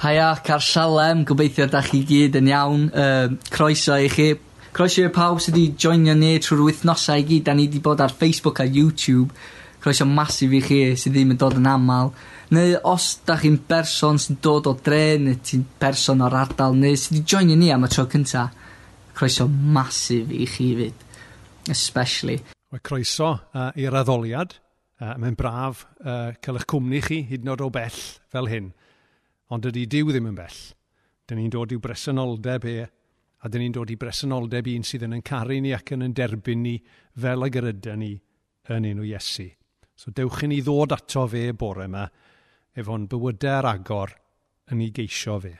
Haia car sialem gobeithio da chi gyd yn iawn Uh, croeso i chi. Croeso i pawb sydd wedi joinio ni trwy'r wythnosau i gyd Da ni wedi bod ar Facebook a YouTube. Croeso masif i chi sydd ddim yn dod yn aml. neu os da chi'n berson sy'n dod o dre neu ti'n berson o'r ardal neu sydd wedi joinio ni am y tro cynta croeso masif i chi 'fyd. Especially. Mae croeso uh, i'r addoliad. Uh, mae'n braf uh, cael eich cwmni chi hyd yn oed o bell fel hyn. Ond ydy diw ddim yn bell. Dyn ni'n dod i'w bresenoldeb e, a dyn ni'n dod i bresenoldeb un sydd yn caru ni ac yn derbyn ni fel y gyryda ni yn enw Iesu. So dewch i ni ddod ato fe bore yma efo'n bywydau'r agor yn ei geisio fe.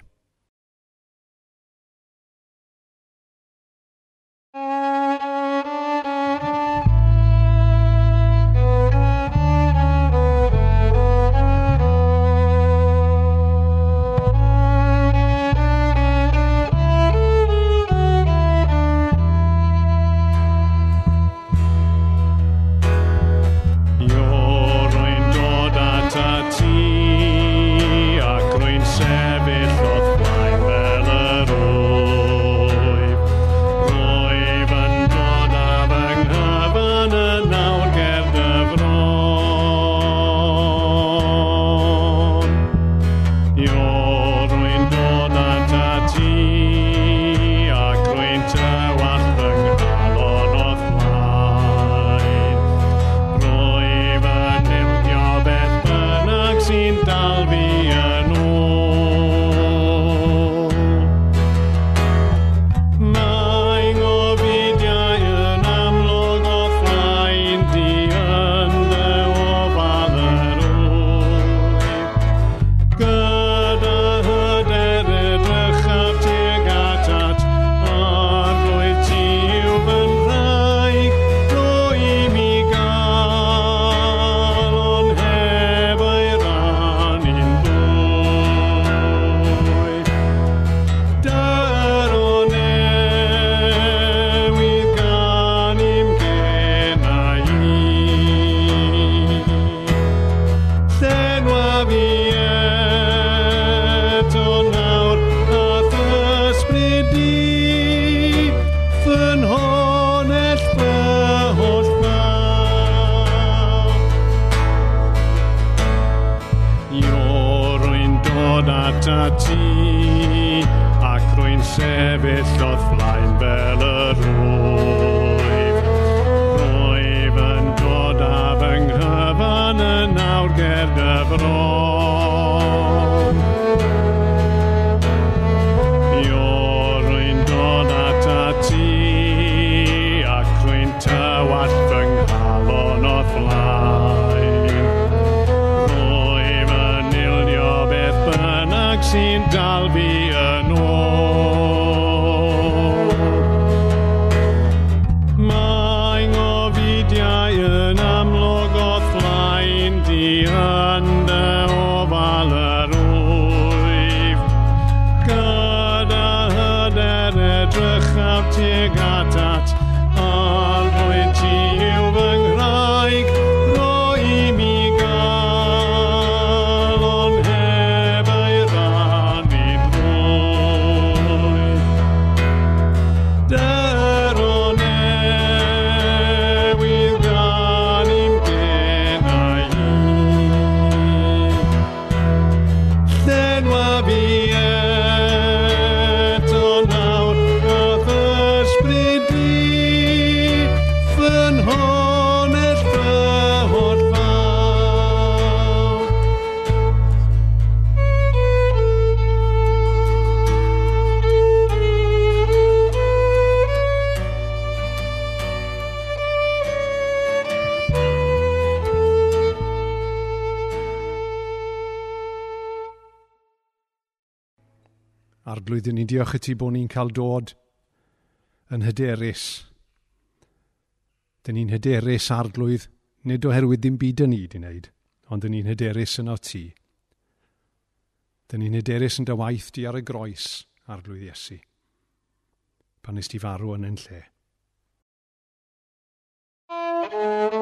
diolch i ti bod ni'n cael dod yn hyderus. Dyn ni'n hyderus arglwydd, nid oherwydd dim byd yn ni wedi wneud, ond dyn ni'n hyderus yn o ti. Dyn ni'n hyderus yn dy waith di ar y groes, arglwydd Iesu, pan nes ti farw yn yn lle. Thank you.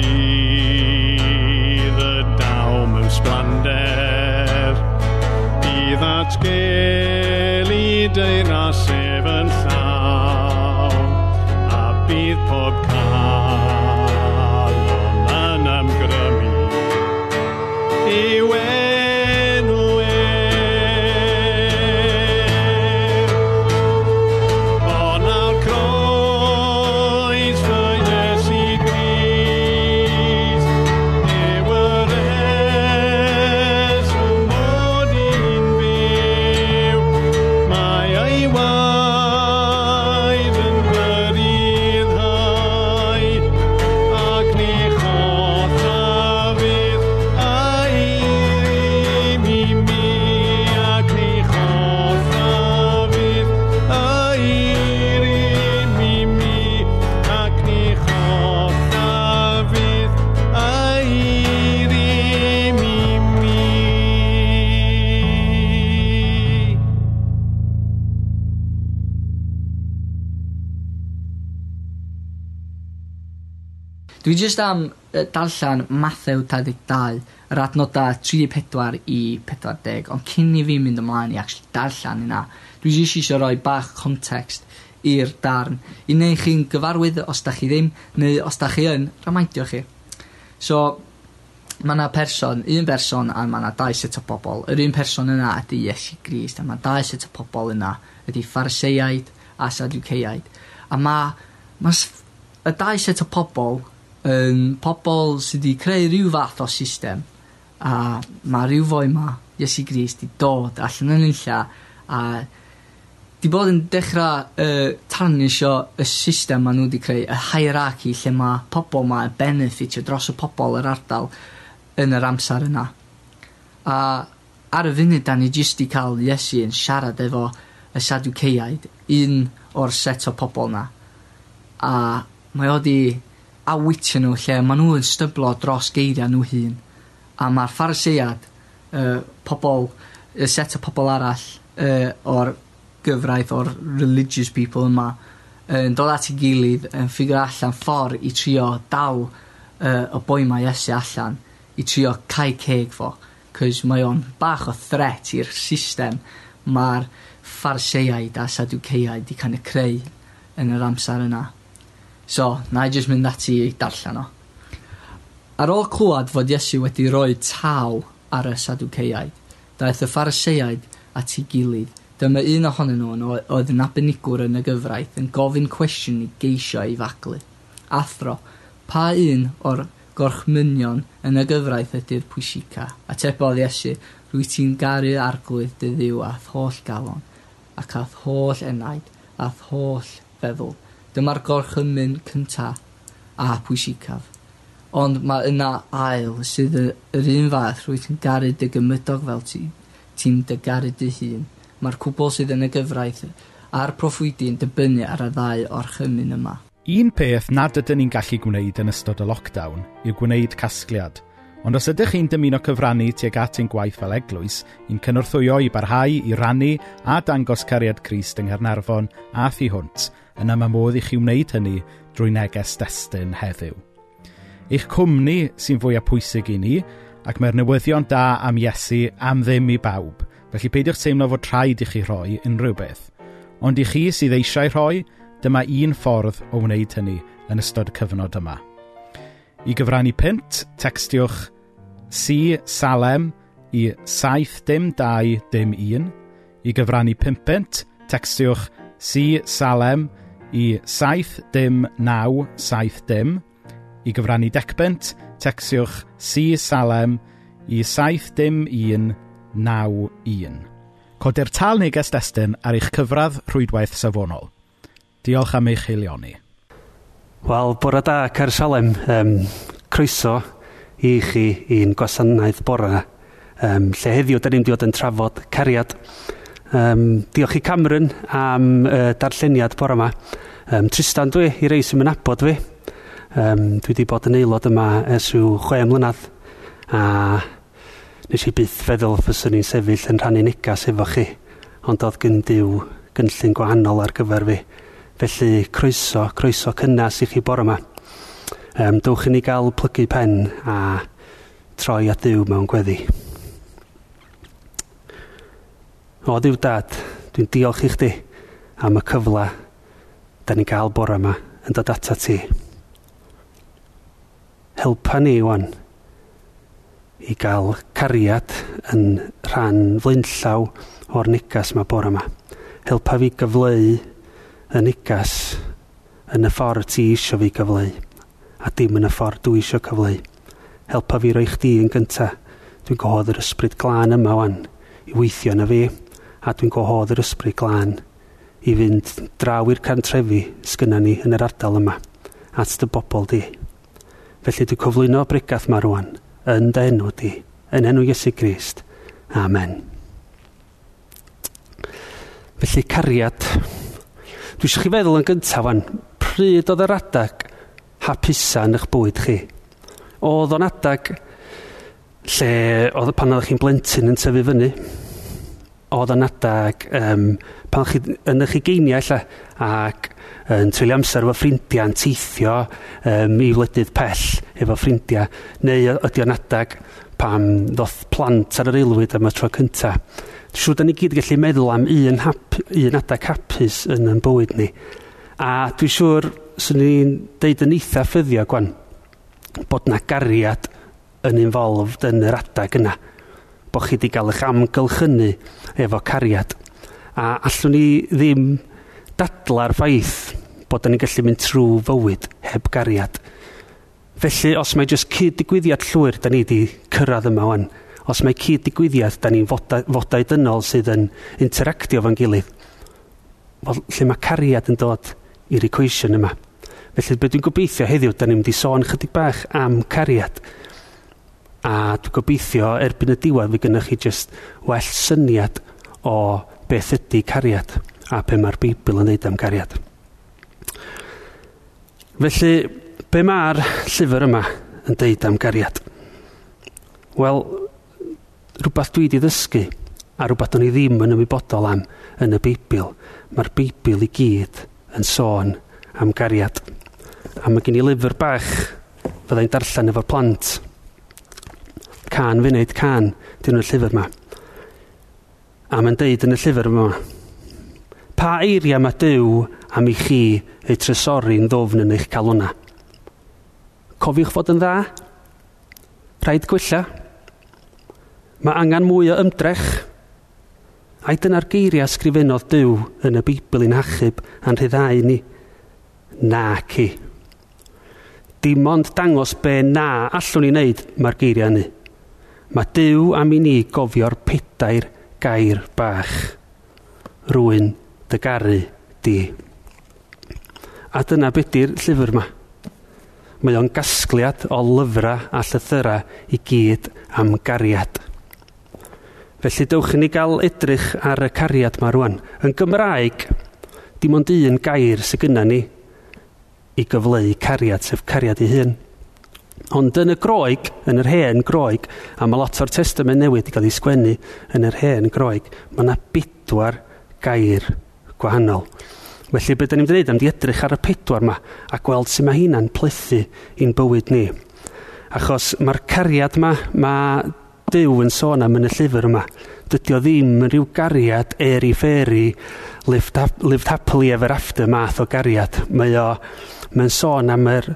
die the daumen splendid, i that gaily day Dwi jyst am uh, darllen Mathew dau ddeg dau yr adnodau 34 i pedwar deg ond cyn i fi mynd ymlaen i actually darllen yna, dwi jyst eisiau rhoi bach context i'r darn i neu' chi'n gyfarwydd os da chi ddim neu os da chi yn rhamaidio chi. So mae yna person un person, a mae yna dau set o bobl. yr un person yna ydy Iesu Grist a mae dau set o bobl yna ydy Phariseaid a Saduceaid a mae, mae y dau set o bobl yn pobl sydd wedi creu rhyw fath o system a mae rhyw foi 'ma Iesu Grist wedi dod allan yn unlla a 'di bod yn dechrau uh, tarnisio y system ma' nhw wedi creu y hierarchy lle mae pobl 'ma yn benefitio dros y pobl yr ardal yn yr amser yna. A ar y funud da ni jyst i cael Iesu yn siarad efo y Saduceiaid, un o'r set o pobl 'na a mae o 'di a witsio n'w lle maen n'w yn styblo dros geiriau nhw hun a mae'r Pharisead yy pobol y set o pobol arall yy o'r gyfraith o'r religious people yma yn dod at ei gilydd yn ffigur allan ffordd i trio dal yy y boi mae Iesu allan i trio cau ceg fo cys mae o'n bach o threat i'r system mae'r Phariseaid a Saduceaid 'di cael o' creu yn yr amser yna. So na i jyst mynd ati i darllen o. Ar ôl clywed fod Iesu wedi rhoi taw ar y Saduceiaid daeth y phariseiaid at ei gilydd. Dyma un ohonyn nhw yn oedd yn abenigwr yn y gyfraith yn gofyn cwestiwn i geisio ei faglu. Athro, pa un o'r gorchmynion yn y gyfraith ydy'r pwysica? A tebodd Iesu, rwy ti'n garu arglwydd dy ddiw ath holl galon, ac ath holl enaid, ath holl feddwl, Dyma'r gorchymyn cynta a pwysicaf, ond mae yna ail sydd yr un fath rwy ti'n garu dy gymydog fel ti ti'n dy garu dy hun. Mae'r cwbl sydd yn y gyfraith a'r proffwydi'n dibynnu ar y ddau o'r chymyn yma. Un peth nad ydym ni'n gallu gwneud yn ystod y lockdown yw gwneud casgliad. Ond os ydych chi'n dymuno cyfrannu tuag at ein gwaith fel eglwys, i'n cynorthwyo i barhau i rannu a dangos cariad Crist yng Nghernarfon a thu hwnt – yna mae modd i chi wneud hynny drwy neges destun heddiw. Eich cwmni sy'n fwyaf pwysig i ni, ac mae'r newyddion da am Iesu am ddim i bawb, felly peidiwch teimlo fod rhaid i chi rhoi unrhyw beth. Ond i chi sydd eisiau rhoi, dyma un ffordd o wneud hynny yn ystod y cyfnod yma. I gyfrannu pint, textiwch C Salem i 7 I gyfrannu 5 textiwch C Salem i 7 I gyfrannu decbent, tecsiwch C Salem i 7 Codi'r tal neges destun ar eich cyfradd rhwydwaith safonol. Diolch am eich heilioni. Wel, bore da, Cer Salem. Um, croeso i chi i'n gwasanaeth bora. Um, lle heddiw, da ni'n diod yn trafod cariad. Um, diolch i Cameron am uh, darlleniad bore yma. Um, Tristan dwi, i rei sy'n mynabod fi. Um, dwi wedi bod yn aelod yma ers yw chwe mlynedd. A nes i byth feddwl fyswn i'n sefyll yn rhannu negas efo chi. Ond oedd gyn diw gynllun gwahanol ar gyfer fi. Felly croeso, croeso cynnas i chi bore yma. Um, dwch i ni gael plygu pen a troi at ddiw mewn gweddi. O ddiw dad, dwi'n diolch i chdi am y cyfle da ni'n cael bore yma yn dod ata ti. Helpa ni wan i gael cariad yn rhan flynllaw o'r negas mae bore yma. Helpa fi gyfleu y negas yn y ffordd ti isio fi gyfleu a dim yn y ffordd dwi isio cyfleu. Helpa fi roi chdi yn gynta. Dwi'n gohodd yr ysbryd glân yma wan i weithio yna fi a dwi'n gwahodd yr ysbryd glân i fynd draw i'r cantrefi sgynna ni yn yr ardal yma at dy bobl di. Felly dwi'n cyflwyno bregath ma rwan yn dy enw di, yn enw Iesu Grist. Amen. Felly cariad. Dwi eisiau chi feddwl yn gyntaf fan, pryd oedd yr adag hapusa yn eich bwyd chi? Oedd o'n adag lle oedd pan oedd chi'n blentyn yn tyfu fyny, oedd yn adag um, pan chi yn eich geiniau lle ac yn treulio amser efo ffrindiau yn teithio um, i wledydd pell efo ffrindiau neu ydy o'n adag pam ddoth plant ar yr aelwyd am y tro cyntaf. Dwi'n siŵr da ni gyd gallu meddwl am un, hap, un adag hapus yn yn bywyd ni. A dwi'n siŵr, swn i'n deud yn eitha ffyddio gwan, bod na gariad yn involved yn yr adag yna bod chi wedi cael eich amgylchynu efo cariad. A allwn ni ddim dadla'r ffaith bod ni'n gallu mynd trwy fywyd heb gariad. Felly, os mae jyst cyd-digwyddiad llwyr, da ni wedi cyrraedd yma wan. Os mae cyd-digwyddiad, da ni'n fodau, fodau dynol sydd yn interactio fo'n gilydd. Wel, lle mae cariad yn dod i'r equation yma. Felly, beth dwi'n gobeithio heddiw, da ni'n mynd i sôn chydig bach am cariad. Cariad a dwi'n gobeithio erbyn y diwedd fi gynnwch chi just well syniad o beth ydy cariad a be mae'r Beibl yn neud am cariad. Felly, be mae'r llyfr yma yn deud am gariad? Wel, rhywbeth dwi wedi ddysgu a rhywbeth o'n i ddim yn ymwybodol am yn y Beibl. Mae'r Beibl i gyd yn sôn am gariad. A mae gen i lyfr bach fyddai'n darllen efo'r plant can funud can, dyn nhw'r llyfr yma. A mae'n deud yn y llyfr yma, pa eiriau mae Dyw am i chi ei trysori'n ddofn yn eich calona. Cofiwch fod yn dda, rhaid gwella, mae angen mwy o ymdrech, A dyna'r geiriau sgrifennodd Dyw yn y Beibl i'n achub a'n rhyddau ni? Na ci. Dim ond dangos be na allwn ni wneud mae'r geiriau ni. Mae Dyw am i ni gofio'r pedair gair bach. Rwy'n dy garu di. A dyna bedy'r llyfr yma. Mae o'n gasgliad o lyfrau a llythyrau i gyd am gariad. Felly dewch i ni gael edrych ar y cariad yma rwan. Yn Gymraeg, dim ond un gair sydd gynna ni i gyfleu cariad, sef cariad ei hun. Ond yn y groeg, yn yr hen groeg, a mae lot o'r testament newydd wedi cael ei sgwennu yn yr hen groeg, mae yna bedwar gair gwahanol. Felly, beth ni'n dweud am di edrych ar y pedwar yma a gweld sut mae hynna'n plethu i'n bywyd ni. Achos mae'r cariad yma, mae Dyw yn sôn am yn y llyfr yma. Dydy o ddim yn rhyw gariad eri feri, lived, lived happily ever after math o gariad. Mae o, mae'n sôn am yr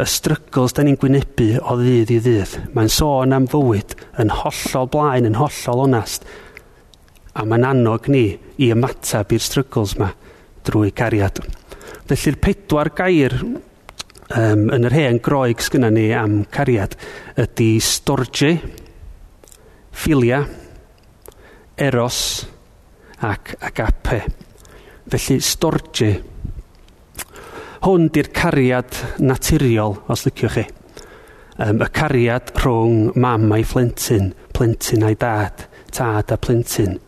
y strygls da ni'n gwynebu o ddydd i ddydd. Mae'n sôn am fywyd yn hollol blaen, yn hollol onast. A mae'n annog ni i ymateb i'r strygls yma drwy cariad. Felly'r pedwar gair um, yn yr hen groeg sgynna ni am cariad ydy storgi, filia, eros ac agape. Felly storgi, Hwn di'r cariad naturiol, os liciwch chi. Um, y cariad rhwng mam a'i phlentyn, plentyn a'i dad, tad a plentyn.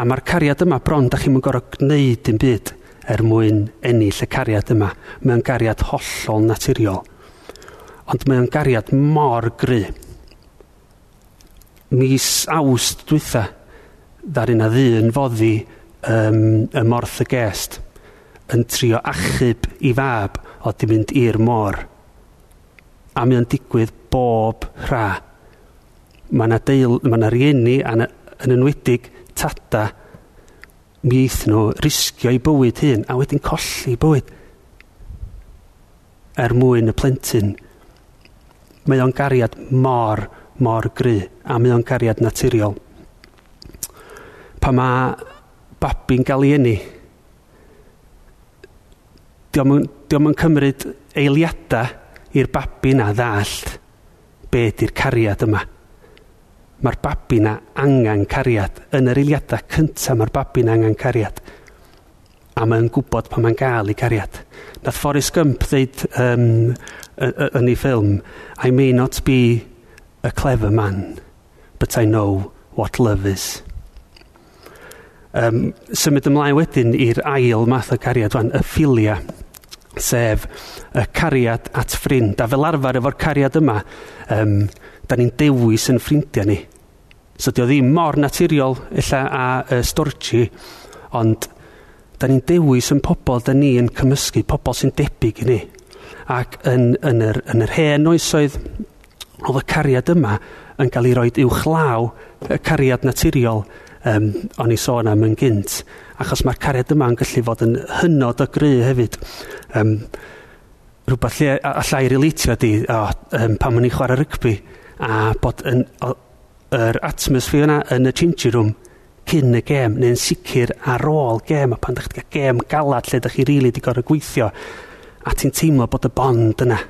A mae'r cariad yma bron, da chi'n gorau gwneud yn byd er mwyn ennill y cariad yma. Mae'n gariad hollol naturiol. Ond mae'n gariad mor gry. Mis awst dwytha, ddaru na ddyn foddi um, y morth y gest yn trio achub i fab o di mynd i'r môr. A mi o'n digwydd bob rha. Mae yna, deil, mae yna rieni yn enwedig tada mi eith nhw risgio i bywyd hyn a wedyn colli bywyd er mwyn y plentyn. Mae o'n gariad mor, mor gry a mae o'n gariad naturiol. Pa mae babi'n gael ei enni, diolch yn, cymryd eiliadau i'r babi na ddallt be ydy'r cariad yma. Mae'r babi na angen cariad. Yn yr eiliadau cyntaf mae'r babi na angen cariad. A mae'n gwybod pa mae'n gael i cariad. Nath Forrest Gump ddeud um, yn ei ffilm, I may not be a clever man, but I know what love is. Um, symud ymlaen wedyn i'r ail math o cariad wan, y ffilia sef y cariad at ffrind. A fel arfer efo'r cariad yma, um, da ni'n dewis yn ffrindiau ni. So di o ddim mor naturiol illa a uh, storchi, ond da ni'n dewis yn pobl da ni yn cymysgu, pobl sy'n debyg i ni. Ac yn, yn, yr, yn yr hen oesoedd, oedd y cariad yma yn cael ei roed uwchlaw y cariad naturiol um, o'n i sôn am yn gynt, achos mae'r cariad yma yn gallu fod yn hynod o gry hefyd. Um, rhywbeth lle allai relatio di o, um, pan o'n i chwarae rygbi a bod yn, yr atmosffer yna yn y changing room cyn y gêm neu'n sicr ar ôl gêm a pan ydych chi'n cael gêm galad lle ydych chi rili really wedi gorau gweithio a ti'n teimlo bod y bond yna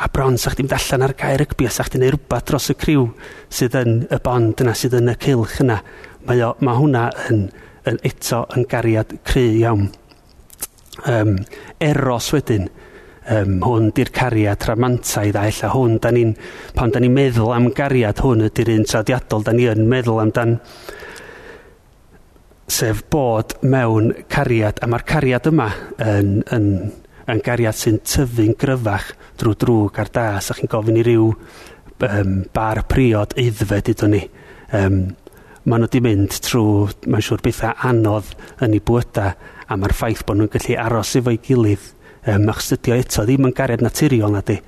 a bron sa'ch di'n dallan ar gair rygbi a sa'ch di'n neud rhywbeth dros y criw sydd yn y bond yna, sydd yn y cilch yna. Mae, o, mae hwnna yn, yn eto yn gariad cry iawn. Um, eros wedyn, um, hwn di'r cariad rhamantaidd a ella hwn, da ni pan da ni'n meddwl am gariad hwn ydy'r un tradiadol, da ni yn meddwl amdan sef bod mewn cariad, a mae'r cariad yma yn, yn, yn gariad sy'n tyfu'n gryfach drwy drwg ar da, a chi'n gofyn i ryw um, bar priod eiddfed iddo ni. Um, maen nhw wedi mynd trwy, mae'n siŵr, bethau anodd yn eu bwyta, a mae'r ffaith bod nhw'n gallu aros efo'i gilydd. Um, achos dydio eto ddim yn gariad naturiol na di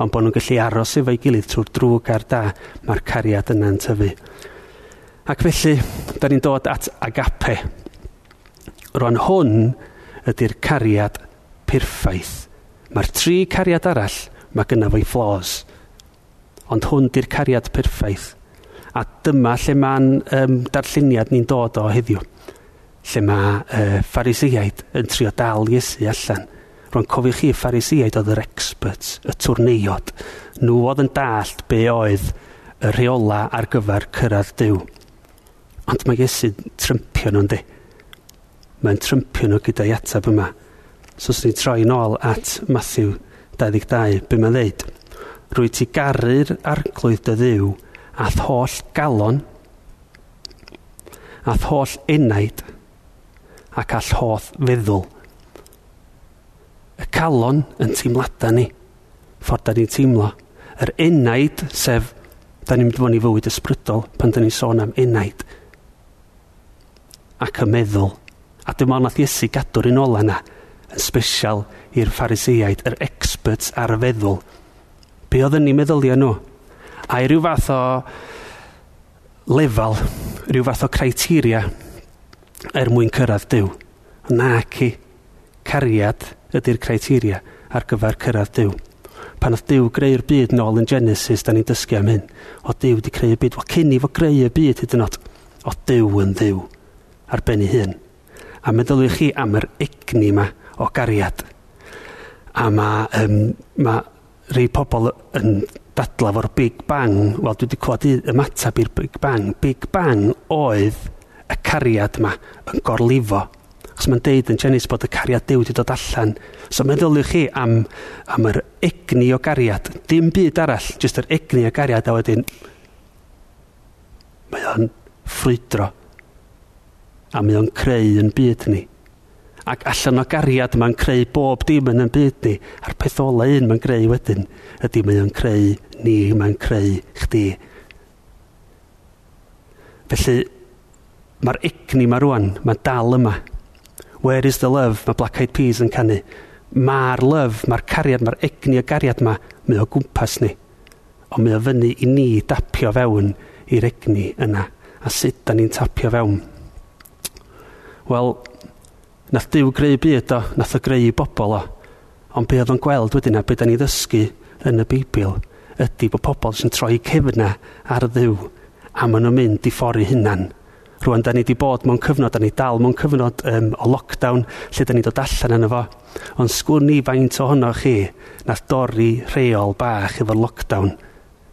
ond bod nhw'n gallu aros efo'i gilydd trwy'r drwg ar da mae'r cariad yna'n tyfu. Ac felly da ni'n dod at agape. Rwan hwn ydy'r cariad perffaith. Mae'r tri cariad arall mae gynnaf ei flaws. Ond hwn di'r cariad perffaith. A dyma lle mae'n um, darlluniad ni'n dod o heddiw. Lle mae uh, phariseiaid yn trio dal Iesu allan. Rwy'n cofio chi phariseiaid oedd yr experts, y twrneiod. Nhw oedd yn dallt be oedd y rheola ar gyfer cyrraedd Dyw. Ond mae Iesu trympio nhw'n di. Mae'n trympio nhw gyda'i atab yma. So os ni'n troi nôl at Matthew 22, be mae'n dweud. Rwy ti garu'r arglwydd dy ddiw ath holl galon, ath holl enaid ac all holl feddwl. Y calon yn teimlada ni, ffordd da ni'n teimlo. Yr enaid, sef, da ni'n mynd i fod ni fywyd ysbrydol pan da ni'n sôn am enaid. Ac y meddwl. A dim ond nath Iesu gadw'r un ola yna special i'r phariseiaid, yr experts ar y feddwl. Be oedd yn ei meddyliau nhw? A i ryw fath o lefel, ryw fath o criteria er mwyn cyrraedd Dyw. Na ci, cariad ydy'r criteria ar gyfer cyrraedd Dyw. Pan oedd Dyw greu'r byd nôl yn Genesis, da ni'n dysgu am hyn. O Dyw di creu'r byd. Wel, cyn i fo greu y byd hyd yn oed. O Dyw yn dyw Ar ben ei hun. A meddyliwch chi am yr egni yma o gariad. A mae, um, ma rhai pobl yn dadla fo'r Big Bang, wel dwi wedi clywed ymateb i'r Big Bang. Big Bang oedd y cariad yma yn gorlifo. Os mae'n deud yn Genesis bod y cariad Dew wedi dod allan. So meddyliwch chi am, am yr egni o gariad. Dim byd arall, jyst yr egni o gariad a wedyn mae o'n ffrwydro a mae o'n creu yn byd ni. Ac allan o gariad mae'n creu bob dim yn y byd ni. A'r peth ola un mae'n creu wedyn ydy mae o'n creu ni, mae'n creu chdi. Felly, mae'r egni mae rwan, mae dal yma. Where is the love? Mae Black Eyed Peas yn canu. Mae'r love, mae'r cariad, mae'r egni o gariad yma, mae o gwmpas ni. Ond mae o fyny i ni dapio fewn i'r egni yna. A sut da ni'n tapio fewn? Wel, Nath Dyw greu byd o, nath o greu bobl o. Ond be oedd o'n gweld wedyn a be da ni ddysgu yn y Beibl ydy bod pobl sy'n troi cefna ar y ddiw a maen nhw'n mynd i ffori hunan. Rwan, da ni wedi bod mewn cyfnod, da ni dal mewn cyfnod um, o lockdown, lle da ni dod allan yno fo. Ond sgwrn ni faint ohono chi nath dorri rheol bach efo'r lockdown.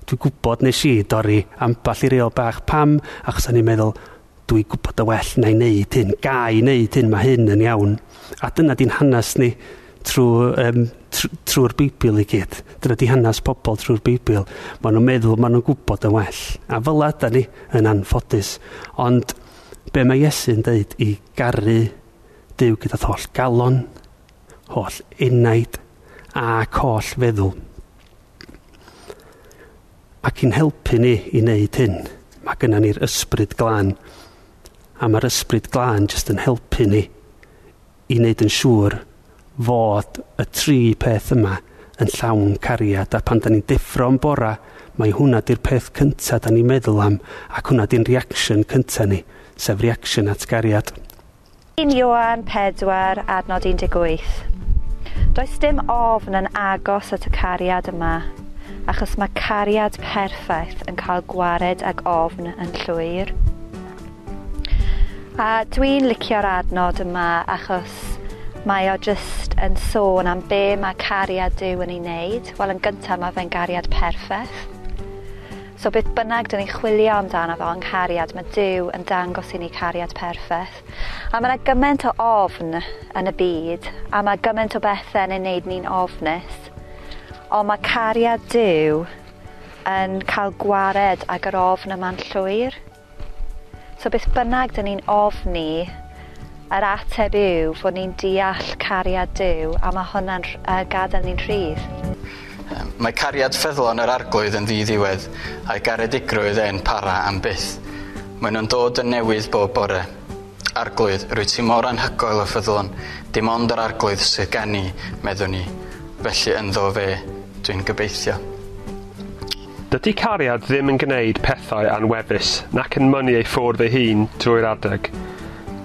Dwi'n gwybod nes i dorri amball i reol bach pam, achos o'n i'n meddwl, dwi gwybod y well na i wneud hyn, gai wneud hyn, mae hyn yn iawn. A dyna di'n hanes ni trwy'r um, trw, Beibl i gyd. Dyna di hanes pobl trwy'r Beibl. Maen nhw'n meddwl, maen nhw'n gwybod y well. A fel yda ni yn anffodus. Ond be mae Iesu'n dweud i garu Dyw gyda holl galon, holl unaid ac holl feddwl. Ac i'n helpu ni i wneud hyn, mae gennym ni'r ysbryd glân a mae'r ysbryd glân jyst yn helpu ni i wneud yn siŵr fod y tri peth yma yn llawn cariad a pan da ni'n deffro'n bora mae hwnna di'r peth cyntaf da ni'n meddwl am ac hwnna di'n reaction cyntaf ni sef reaction at gariad. Un Iwan 4 adnod 18 Does dim ofn yn agos at y cariad yma achos mae cariad perffaith yn cael gwared ag ofn yn llwyr. A dwi'n licio'r adnod yma achos mae o jyst yn sôn am be mae cariad Dyw yn ei wneud. Wel, yn gyntaf mae fe'n gariad perffaith. So beth bynnag dyn ni'n chwilio amdano fo yng nghariad, mae Dyw yn dangos i ni cariad perffaith. A mae yna gymaint o ofn yn y byd, a mae gymaint o bethau yn ei wneud ni'n ofnus. Ond mae cariad Dyw yn cael gwared ag yr ofn yma'n llwyr. So beth bynnag dyn ni'n ofni, yr ateb yw fod ni'n deall cariad dyw a mae hwnna'n uh, gadael ni'n rhydd. Mae cariad ffyddlon yr arglwydd yn ddiddiwedd a'i garedigrwydd e'n para am byth. Mae nhw'n dod yn newydd bob bore. Arglwydd, rwy ti mor anhygoel o ffyddlon, dim ond yr arglwydd sydd gen i, meddwn ni. Felly ynddo fe, dwi'n gobeithio. Dydy cariad ddim yn gwneud pethau anwefus nac yn mynnu ei ffwrdd ei hun drwy'r adeg.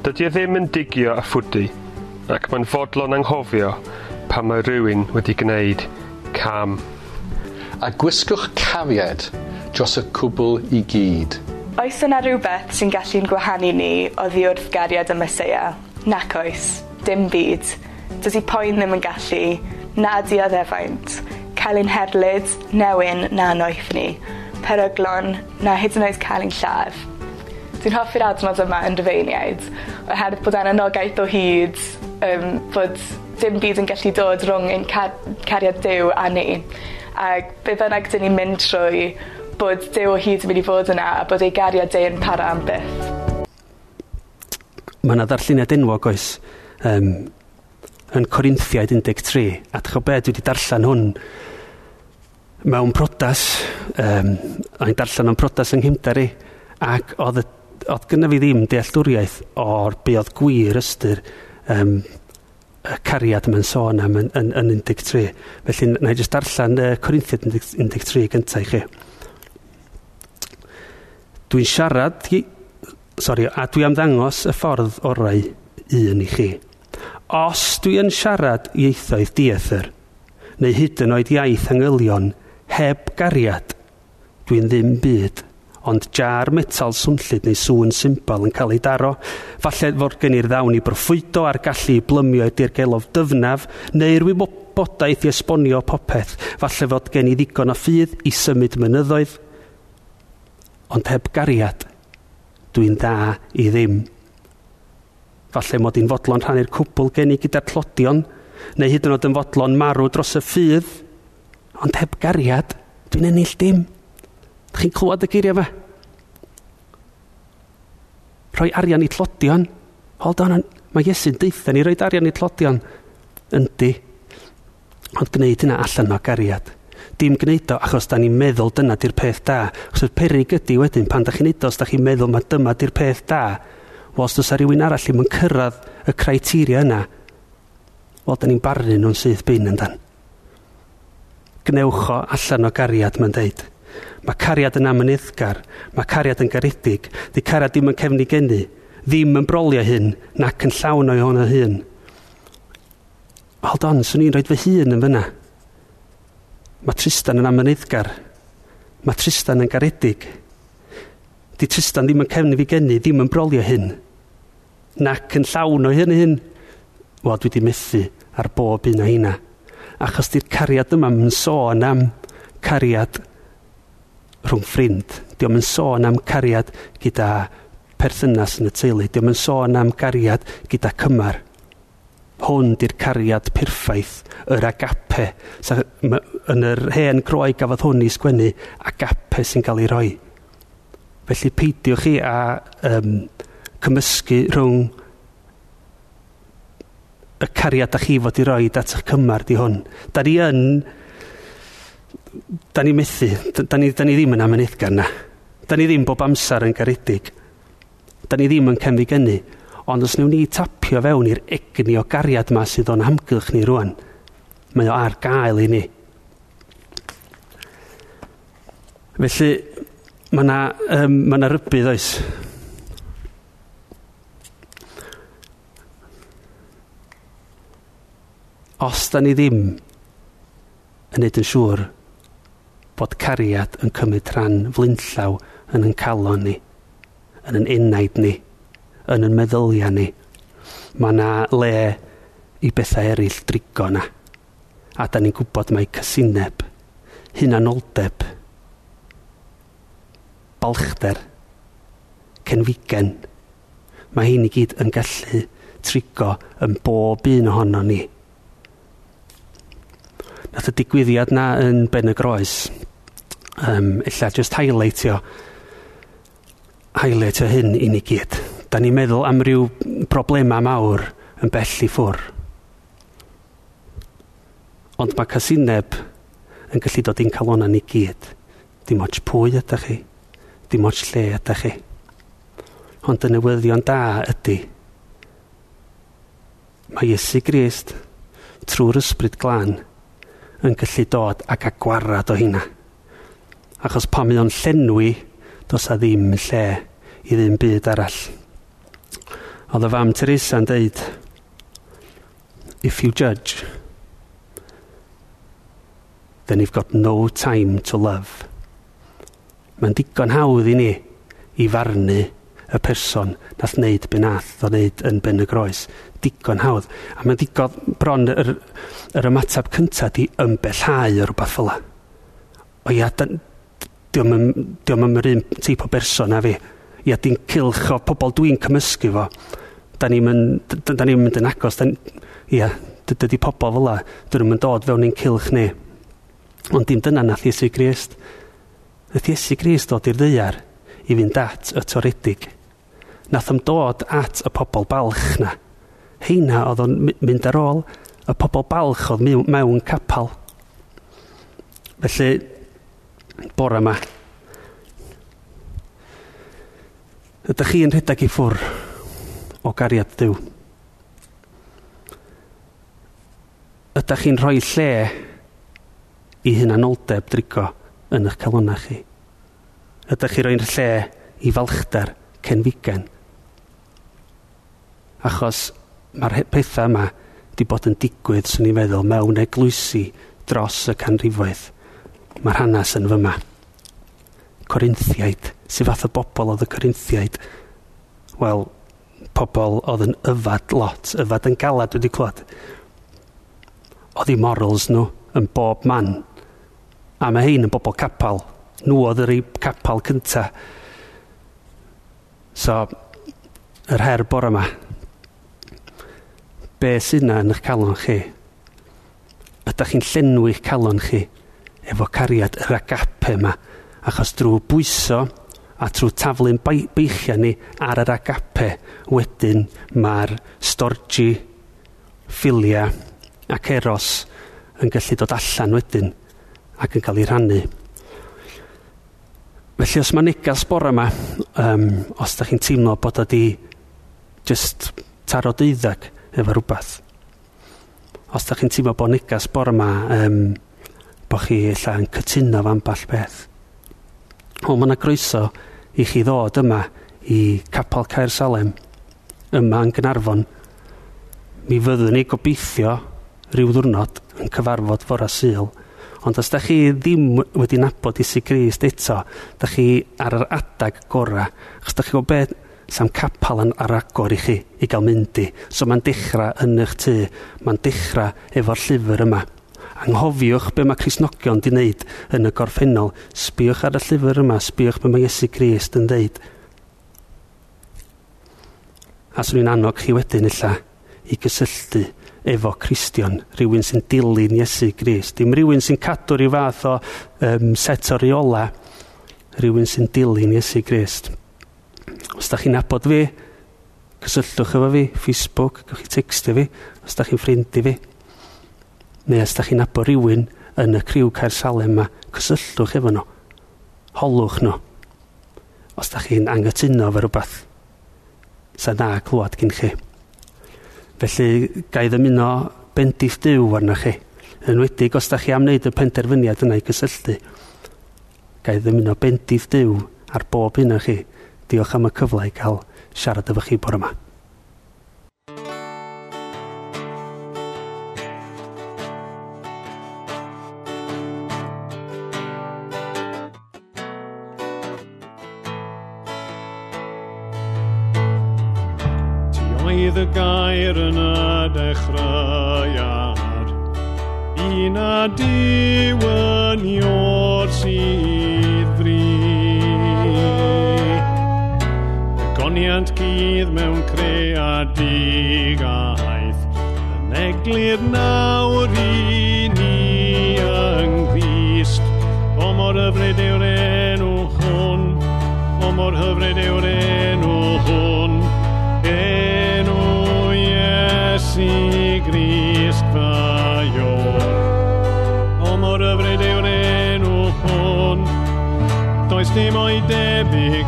Dydy e ddim yn digio a ffwdi, ac mae'n fodlon anghofio pan mae rhywun wedi gwneud cam. A gwisgwch cariad dros y cwbl i gyd. Oes yna rhywbeth sy'n gallu'n gwahanu ni o ddiwrth gariad y Mesoea? Nac oes, dim byd. Dydy poen ddim yn gallu, na dioddefaint cael ein herlyd, newyn na noeth ni, peryglon na hyd yn oed cael ein lladd. Dwi'n hoffi'r adnod yma yn dyfeiniaid, oherwydd bod e'n anogaeth o hyd um, bod dim byd yn gallu dod rhwng ein car cariad Dyw a ni. Ac be bynnag dyn ni'n mynd trwy bod Dyw o hyd yn mynd i fod yna a bod ei gariad Dyw yn para am byth. Mae yna ddarlluniad enwog oes um, yn Corinthiaid 13 a dych o be dwi wedi darllen hwn mewn prodas, um, o'n darllen o'n prodas yng Nghymdar i, ac oedd, oedd gynnaf fi ddim dealltwriaeth o'r be oedd gwir ystyr um, y cariad yma'n sôn am yn, yn, yn 13. Felly, na i jyst darllen uh, Corinthiad 13 gyntaf i chi. Dwi'n siarad, i, sori, a dwi am ddangos y ffordd orau un i chi. Os dwi yn siarad ieithoedd diethyr, neu hyd yn oed iaith angylion, heb gariad, dwi'n ddim byd, ond jar metal swnllid neu sŵn symbol yn cael ei daro, falle fod gen i'r ddawn i broffwydo a'r gallu i blymio i dirgelof dyfnaf, neu'r wybodaeth i esbonio popeth, falle fod gen i ddigon o ffydd i symud mynyddoedd, ond heb gariad, dwi'n dda i ddim. Falle mod i'n fodlon rhannu'r cwbl gen i gyda'r tlodion, neu hyd yn oed yn fodlon marw dros y ffydd, ond heb gariad, dwi'n ennill dim. Dych chi'n clywed y geiriau fe? Rhoi arian i tlodion. Hold on, mae Iesu'n deitha ni roi arian i tlodion. Yndi. Ond gwneud hynna allan o gariad. Dim gwneud o achos da ni'n meddwl dyna di'r peth da. Os yw'r perig ydy wedyn pan da chi'n neud o os da chi'n meddwl mae dyma di'r peth da. Wel, os does rhywun arall ddim yn cyrraedd y criteria yna, wel, da ni'n barnu nhw'n syth bin yn dan. Gnewch o allan o gariad, mae'n deud. Mae cariad yn amyneddgar, mae cariad yn garedig, di cariad ddim yn cefnigenu, ddim yn brolio hyn, nac yn llawn o'i hwnna hyn. Hold on, swn i'n rhoi fy hun yn fyna. Mae Tristan yn amyneddgar. Mae Tristan yn garedig. Di Tristan ddim yn cefnu fi geni, ddim yn brolio hyn. Nac yn llawn o'i hyn hyn. Wel, dwi wedi methu ar bob un o hynna achos di'r cariad yma yn sôn am cariad rhwng ffrind. Diolch yn sôn am cariad gyda perthynas yn y teulu. Diolch yn sôn am cariad gyda cymar. Hwn di'r cariad perffaith, yr agape. Sa, ma, yn yr hen croi gafodd hwn i sgwennu, agape sy'n cael ei roi. Felly peidiwch chi a um, cymysgu rhwng y cariad da chi fod i roi at eich cymar di hwn. Da ni yn... Da ni methu. Da ni, da ni ddim yn amyneddgar na. Da ni ddim bob amser yn garedig. Da ni ddim yn cemfi gynnu. Ond os newn ni tapio fewn i'r egni o gariad ma sydd o'n hamgylch ni rwan, mae o ar gael i ni. Felly, mae yna um, ma rybydd oes. os da ni ddim yn neud yn siŵr bod cariad yn cymryd rhan flinllaw yn yn calon ni, yn yn unnaid ni, yn yn meddyliau ni. Mae yna le i bethau eraill drigo na. A da ni'n gwybod mae cysineb, hunanoldeb, balchder, cenfigen, mae hyn i gyd yn gallu trigo yn bob un ohono ni nath y digwyddiad na yn Ben y Groes. Um, illa just highlightio highlightio hyn i ni gyd. Da ni'n meddwl am ryw broblema mawr yn bell i ffwr ond mae casineb yn gallu dod i'n calona ni gyd. Dim ots pwy ydych chi dim ots lle ydych chi. Ond y newyddion da ydy mae Iesu Grist trwy'r ysbryd glân yn gallu dod ac agwarad o hynna. Achos pan mae o'n llenwi, dos a ddim lle i ddim byd arall. Oedd y fam Teresa'n deud, If you judge, then you've got no time to love. Mae'n digon hawdd i ni i farnu y person nath wneud be nath o wneud yn ben y groes. Digon hawdd. A mae'n digon bron yr, yr ymateb cyntaf di ymbellhau o rhywbeth fel. O ia, diwm yn yr un teip o berson a fi. Ia, di'n cilch o pobl dwi'n cymysgu fo. Da ni'n mynd, da ni'n mynd yn agos. Da, ia, dydy pobl fel la. Dyn nhw'n dod fewn i'n cilch ni. Ond dim dyna nath Iesu Grist. Nath Iesu Grist dod i'r ddeiar i fynd at y toredig nath am dod at y pobl balch na. Heina oedd o'n mynd ar ôl y pobl balch oedd mewn capal. Felly, bore yma, ydych chi'n rhedeg i ffwr o gariad ddiw? Ydych chi'n rhoi lle i hunanoldeb drigo yn eich calonau chi? Ydych chi'n roi'n lle i falchder? cenfigen. Achos mae'r pethau yma wedi bod yn digwydd, swn i'n meddwl, mewn eglwysi dros y canrifoedd. Mae'r hanes yn fyma. Corinthiaid, sy'n fath o bobl oedd y Corinthiaid. Wel, pobl oedd yn yfad lot, yfad yn galad wedi clod. Oedd i morals nhw yn bob man. A mae hein yn bobl capal. Nhw oedd yr ei capal cyntaf So, yr her bore yma, be sy'n yna yn eich calon chi? Ydych chi'n llenwi'ch calon chi efo cariad yr agape yma, achos drwy bwyso a trwy taflu'n beichio ni ar yr agape, wedyn mae'r storgi, ffiliau ac eros yn gallu dod allan wedyn ac yn cael ei rhannu. Felly os mae negas bore yma, um, os da chi'n teimlo bod ydi just taro deuddag efo rhywbeth, os da chi'n teimlo bod negas bore yma, um, bod chi illa yn cytuno fan ball beth. O, mae yna groeso i chi ddod yma i Capel Caer Salem, yma yn Gynarfon. Mi fyddwn ni gobeithio rhyw ddwrnod yn cyfarfod fora syl Ond os da chi ddim wedi nabod i Grist eto, da chi ar yr adag gorau. Chos da chi gwybod beth, sam capal yn ar agor i chi i gael mynd i. So mae'n dechrau yn eich tu, mae'n dechrau efo'r llyfr yma. Anghofiwch be mae Crisnogion di wneud yn y gorffennol. Sbiwch ar y llyfr yma, sbiwch be mae Iesu Grist yn dweud. A swn i'n annog chi wedyn illa i gysylltu efo Cristion, rhywun sy'n dilyn Iesu Grist, dim rhywun sy'n cadw rhyw fath o um, set o reola, rhywun sy'n dilyn Iesu Grist. Os da chi'n abod fi, cysylltwch efo fi, Facebook, gwych chi textio fi, os da chi'n ffrindi fi. Neu os da chi'n abod rhywun yn y criw Caer Salem yma, cysylltwch efo nhw, holwch nhw. Os da chi'n angytuno fe rhywbeth, sa na clywed gyn chi. Felly, gai ddymuno bendith dyw arnoch chi. Yn wedig, os da chi am wneud y penderfyniad yna i gysylltu, gai ddymuno bendith dyw ar bob un o chi. Diolch am y cyfle i gael siarad efo chi bore yma.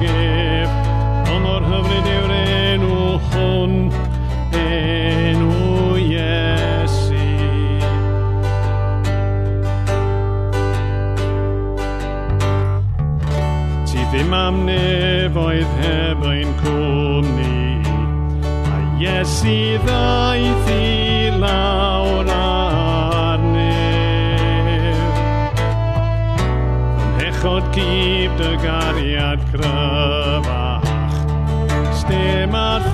gef Ond o'r hyfryd yw'r enw hwn Enw Ti ddim am neb oedd heb A Iesu ddaeth i lawr gyb dy gariad cryfach. Ste mae'r